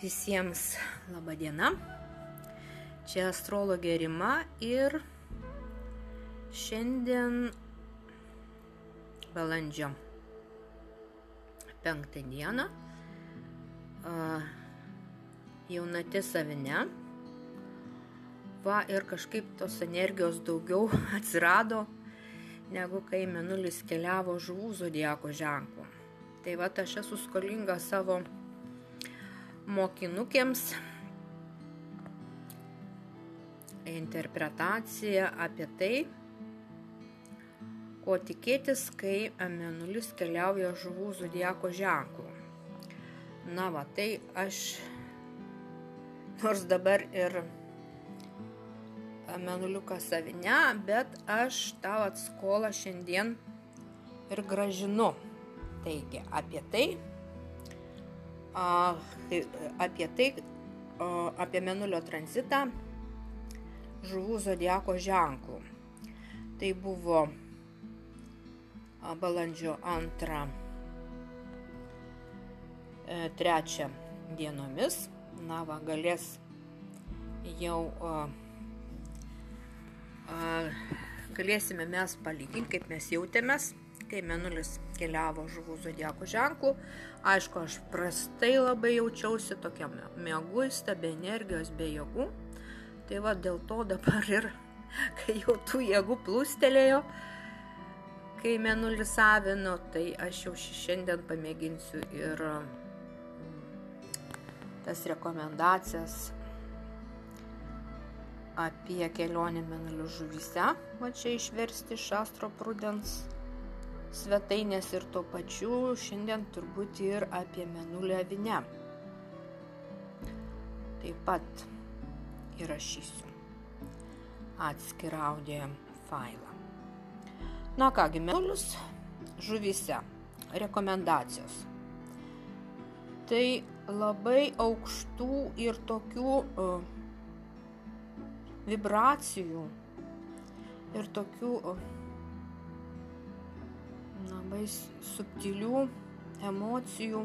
Visiems laba diena. Čia astrologė Rima ir šiandien balandžio penktą dieną jaunatė savine. Va ir kažkaip tos energijos daugiau atsirado, negu kai menulis keliavo žuvų zodieko ženklų. Tai va aš esu skolinga savo mokinukėms interpretacija apie tai, ko tikėtis, kai Amenulis keliauja žuvų zodieko ženklų. Na va, tai aš, nors dabar ir Amenuliukas savinę, bet aš tau atskolą šiandien ir gražinu. Taigi, apie tai, apie tai, apie Menulio tranzitą žuvų zodieko ženklų. Tai buvo balandžio antrą, e, trečią dienomis. Na, va, galės jau a, a, galėsime mes palyginti, kaip mes jautėmės kai Menulis keliavo žuvų zodieko ženklų. Aišku, aš prastai labai jaučiausi tokiam mėguista, be energijos, be jėgų. Tai va dėl to dabar ir, kai jau tų jėgų plūstelėjo, kai Menulis savino, tai aš jau šiandien pamėginsiu ir mm, tas rekomendacijas apie kelionę Menulių žuvyse, va čia išversti iš Astro Prudens svetainės ir tuo pačiu šiandien turbūt ir apie menulį avinę. Taip pat įrašysiu atskirą audio failą. Na kągi, menulis žuvyse. Rekomendacijos. Tai labai aukštų ir tokių uh, vibracijų ir tokių uh, labai subtilių emocijų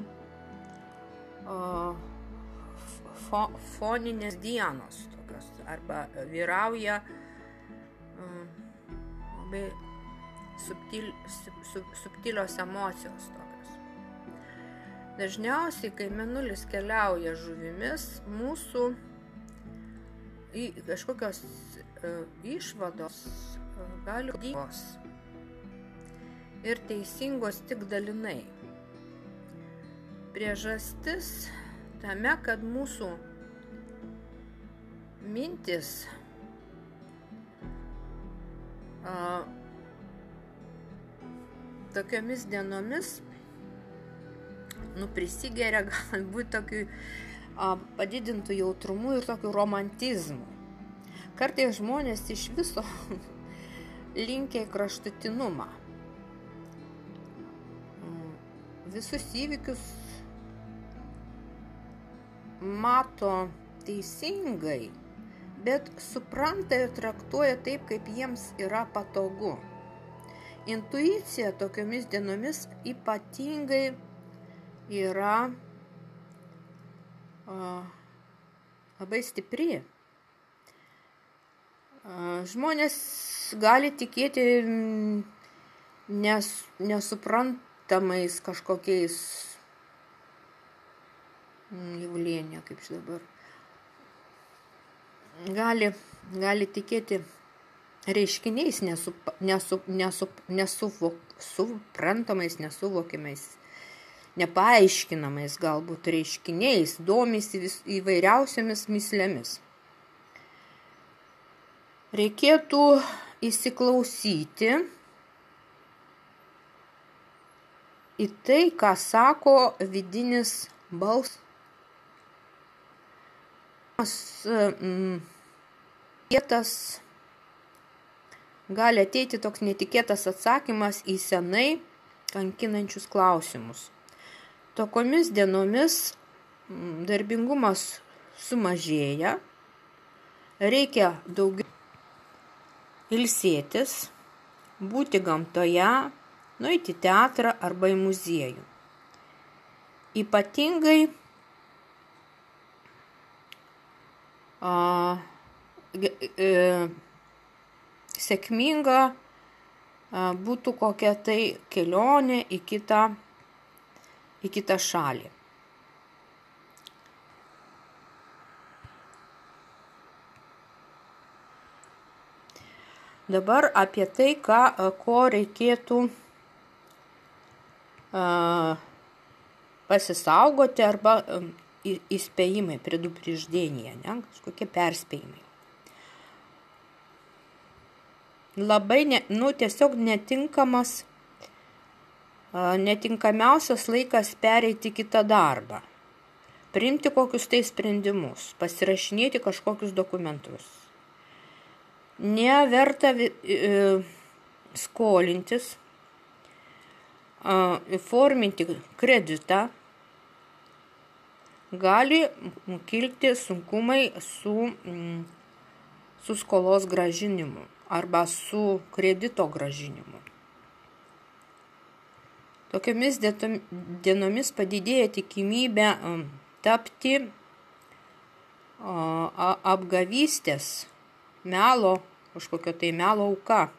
fo, foninės dienos tokios, arba vyrauja labai subtil, sub, sub, subtilios emocijos tokios. Dažniausiai, kai menulis keliauja žuvimis, mūsų į kažkokios uh, išvados uh, gali būti ir teisingos tik dalinai. Priežastis tame, kad mūsų mintis a, tokiamis dienomis nu, prisigeria galbūt tokiu padidintų jautrumu ir tokiu romantizmu. Kartais žmonės iš viso linkia į kraštutinumą. Visus įvykius mato teisingai, bet supranta ir traktuoja taip, kaip jiems yra patogu. Intuicija tokiomis dienomis ypatingai yra a, labai stipri. A, žmonės gali tikėti nes, nesuprant tamais kažkokiais jaulėnė, kaip čia dabar. Gali, gali tikėti reiškiniais nesup, nesup, nesup, nesuvok, suprantamais, nesuvokimais, nepaaiškinamais galbūt reiškiniais, domisi vis, įvairiausiamis mislėmis. Reikėtų įsiklausyti į tai, ką sako vidinis balsas. Kietas gali ateiti toks netikėtas atsakymas į senai kankinančius klausimus. Tokiomis dienomis mm, darbingumas sumažėja, reikia daugiau ilsėtis, būti gamtoje, nueiti į teatrą arba į muziejų. Ypatingai a, e, sėkminga a, būtų kokia tai kelionė į kitą, į kitą šalį. Dabar apie tai, ką, ko reikėtų pasisaugoti arba įspėjimai, predupriždėnėje, ne, kažkokie perspėjimai. Labai, ne, nu, tiesiog netinkamas, netinkamiausias laikas pereiti kitą darbą, priimti kokius tai sprendimus, pasirašinėti kažkokius dokumentus. Neverta skolintis, įforminti kreditą, gali kilti sunkumai su, su skolos gražinimu arba su kredito gražinimu. Tokiamis dienomis padidėja tikimybė tapti apgavystės, melo, kažkokio tai melo auka.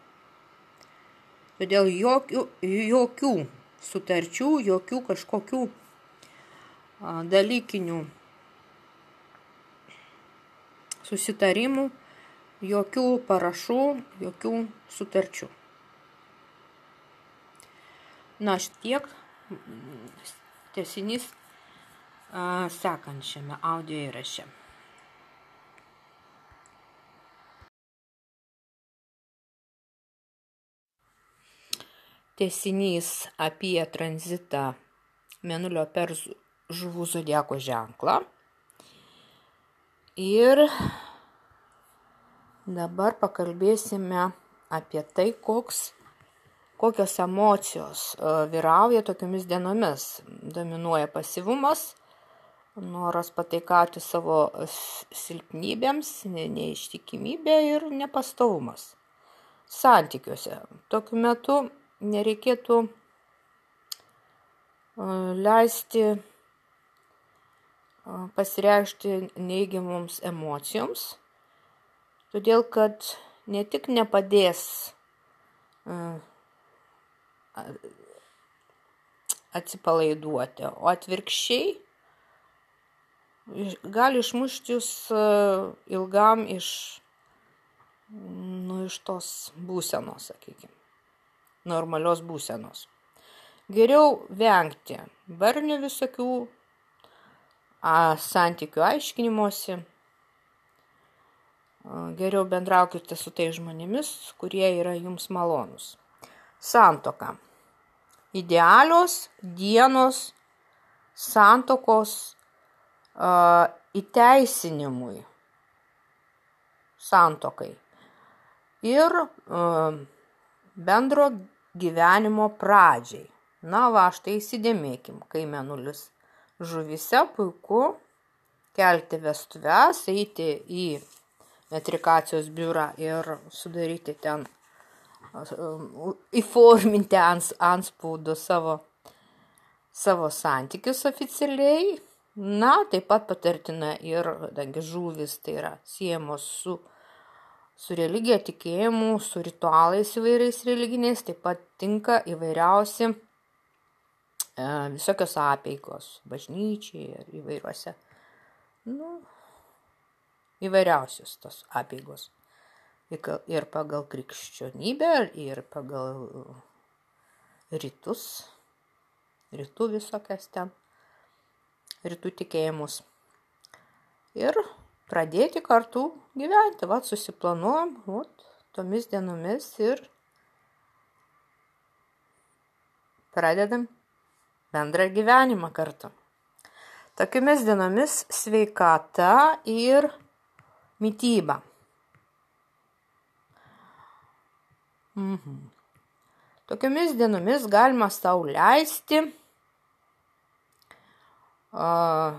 Todėl jokių, jokių sutarčių, jokių kažkokių dalykinių susitarimų, jokių parašų, jokių sutarčių. Na, tiek tesinys sekančiame audio įraše. Tesinys apie tranzitą Menulio per žuvų zodieko ženklą. Ir dabar pakalbėsime apie tai, koks, kokios emocijos vyrauja tokiamis dienomis. Dominuoja pasivumas, noras pataikauti savo silpnybėms, neištikimybė ir nepastovumas. Santykiuose. Tokiu metu nereikėtų leisti pasireikšti neigiamoms emocijoms, todėl kad ne tik nepadės atsipalaiduoti, o atvirkščiai gali išmušti jūs ilgam iš, nu, iš tos būsenos, sakykime normalios būsenos. Geriau vengti barnių visokių, a, santykių aiškinimuose. Geriau bendraukite su tai žmonėmis, kurie yra jums malonus. Santoka. Idealios dienos santokos a, įteisinimui. Santokai. Ir a, bendro gyvenimo pradžiai. Na va, štai įsidėmėkim, kai menulis žuvise puiku kelti vestuves, eiti į metrikacijos biurą ir sudaryti ten, įforminti ants, anspaudu savo, savo santykius oficialiai. Na, taip pat patartina ir, kadangi žuvis tai yra siemos su su religija, tikėjimu, su ritualais įvairiais religiniais, taip pat tinka įvairiausi e, visokios apeigos, bažnyčiai ir įvairiuose, nu, įvairiausios tos apeigos. Ir pagal krikščionybę, ir pagal rytus, rytų visokias ten, rytų tikėjimus. Ir pradėti kartu gyventi. Vat susiplanuojam, vat, tomis dienomis ir pradedam bendrą gyvenimą kartu. Tokiamis dienomis sveikata ir mytyba. Mhm. Tokiamis dienomis galima sau leisti uh,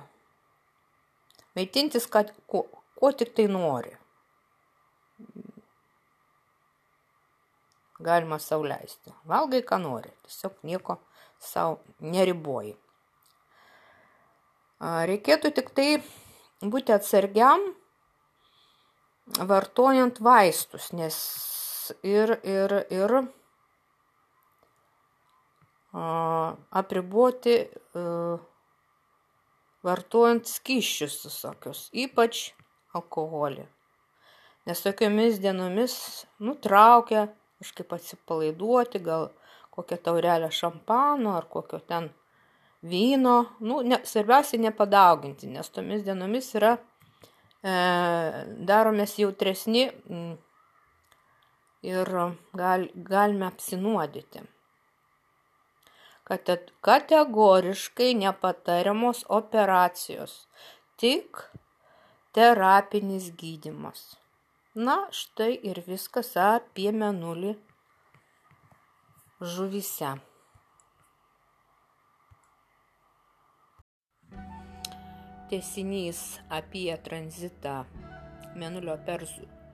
maitintis, kad ko, ko tik tai nori. Galima sauliaisti. Valgai, ką nori. Tiesiog nieko savo neriboji. Reikėtų tik tai būti atsargiam, vartojant vaistus, nes ir, ir, ir apriboti vartojant skyščius visokius, ypač alkoholį. Nes tokiomis dienomis nutraukia kažkaip atsipalaiduoti, gal kokią taurelę šampano ar kokio ten vyno. Nu, ne, svarbiausia nepadauginti, nes tomis dienomis yra e, daromės jautresni mm, ir gal, galime apsinuodyti. Kategoriškai nepatariamos operacijos, tik terapinis gydimas. Na, štai ir viskas apie menulį žuvise. Tesinys apie tranzitą menulio per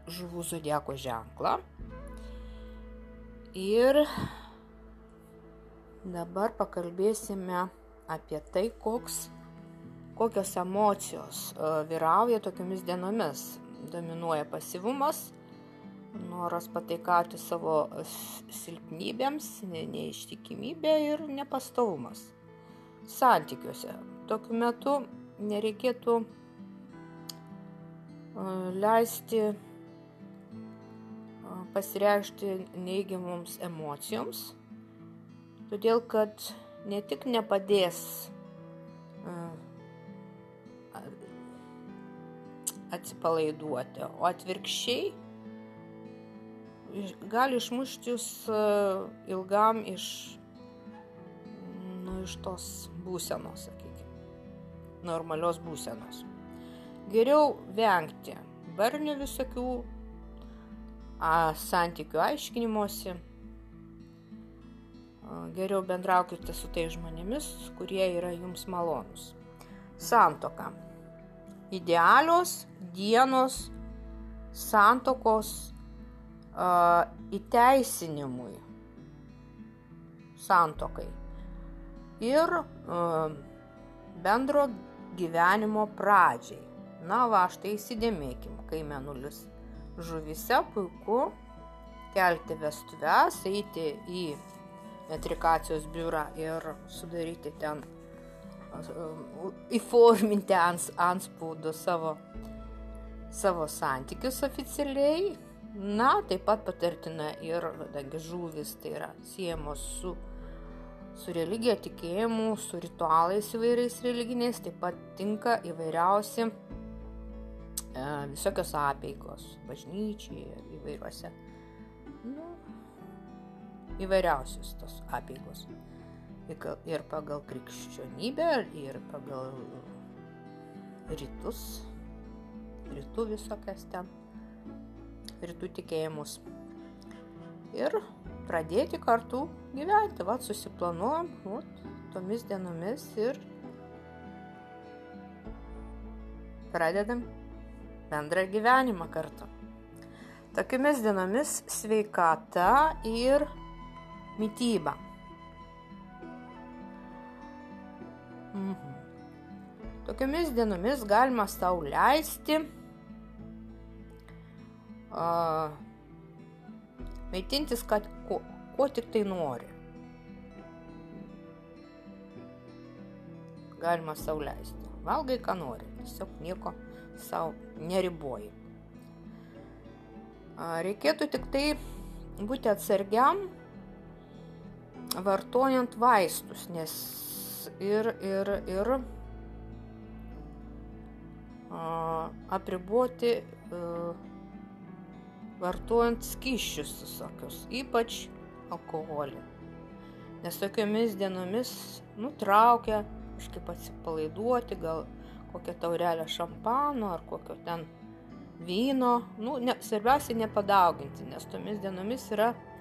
žuvų zodieko ženklą. Ir dabar pakalbėsime apie tai, koks, kokios emocijos e, vyrauja tokiamis dienomis dominuoja pasivumas, noras pataikauti savo silpnybėms, neištikimybė ir nepastovumas. Santykiuose. Tokiu metu nereikėtų leisti pasireikšti neigiamoms emocijoms, todėl kad ne tik nepadės atsipalaiduoti, o atvirkščiai gali išmušti jūs ilgam iš, nu, iš tos būsenos, sakykime, normalios būsenos. Geriau vengti barnių visokių a, santykių aiškinimuose. Geriau bendraukite su tai žmonėmis, kurie yra jums malonus. Santoka idealios dienos santokos uh, įteisinimui, santokai ir uh, bendro gyvenimo pradžiai. Na, va, štai įsidėmėkim, kai menulis žuvise puiku kelti vestuves, eiti į metrikacijos biurą ir sudaryti ten įforminti ant, antspaudu savo, savo santykius oficialiai. Na, taip pat patartina ir, kadangi žuvis tai yra siejamos su, su religija, tikėjimu, su ritualais įvairiais religiniais, taip pat tinka įvairiausi e, visokios apėgos, bažnyčiai, įvairiuose, nu, įvairiausios tos apėgos ir pagal krikščionybę, ir pagal rytus, rytų visokias ten, rytų tikėjimus. Ir pradėti kartu gyventi, va, susiplanuojam, va, tomis dienomis ir pradedam bendrą gyvenimą kartu. Tokiamis dienomis sveikata ir mytyba. Mhm. Tokiamis dienomis galima sau leisti uh, maitintis, kad ko, ko tik tai nori. Galima sau leisti. Valgai, ką nori. Tiesiog nieko savo neriboji. Reikėtų tik tai būti atsargiam vartojant vaistus, nes ir, ir, ir apriboti a, vartojant skyščius visokius, ypač alkoholį. Nes tokiamis dienomis nutraukia kažkaip atsipalaiduoti, gal kokią taurelę šampano ar kokio ten vyno. Nu, ne, svarbiausia nepadauginti, nes tomis dienomis yra e,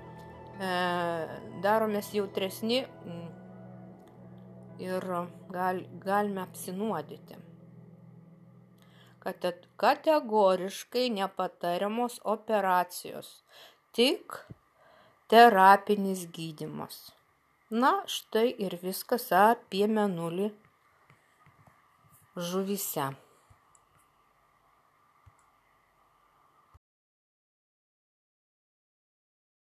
daromės jautresni. M, ir gal, galime apsinuodyti. Kad kategoriškai nepatariamos operacijos, tik terapinis gydimas. Na, štai ir viskas apie menulį žuvise.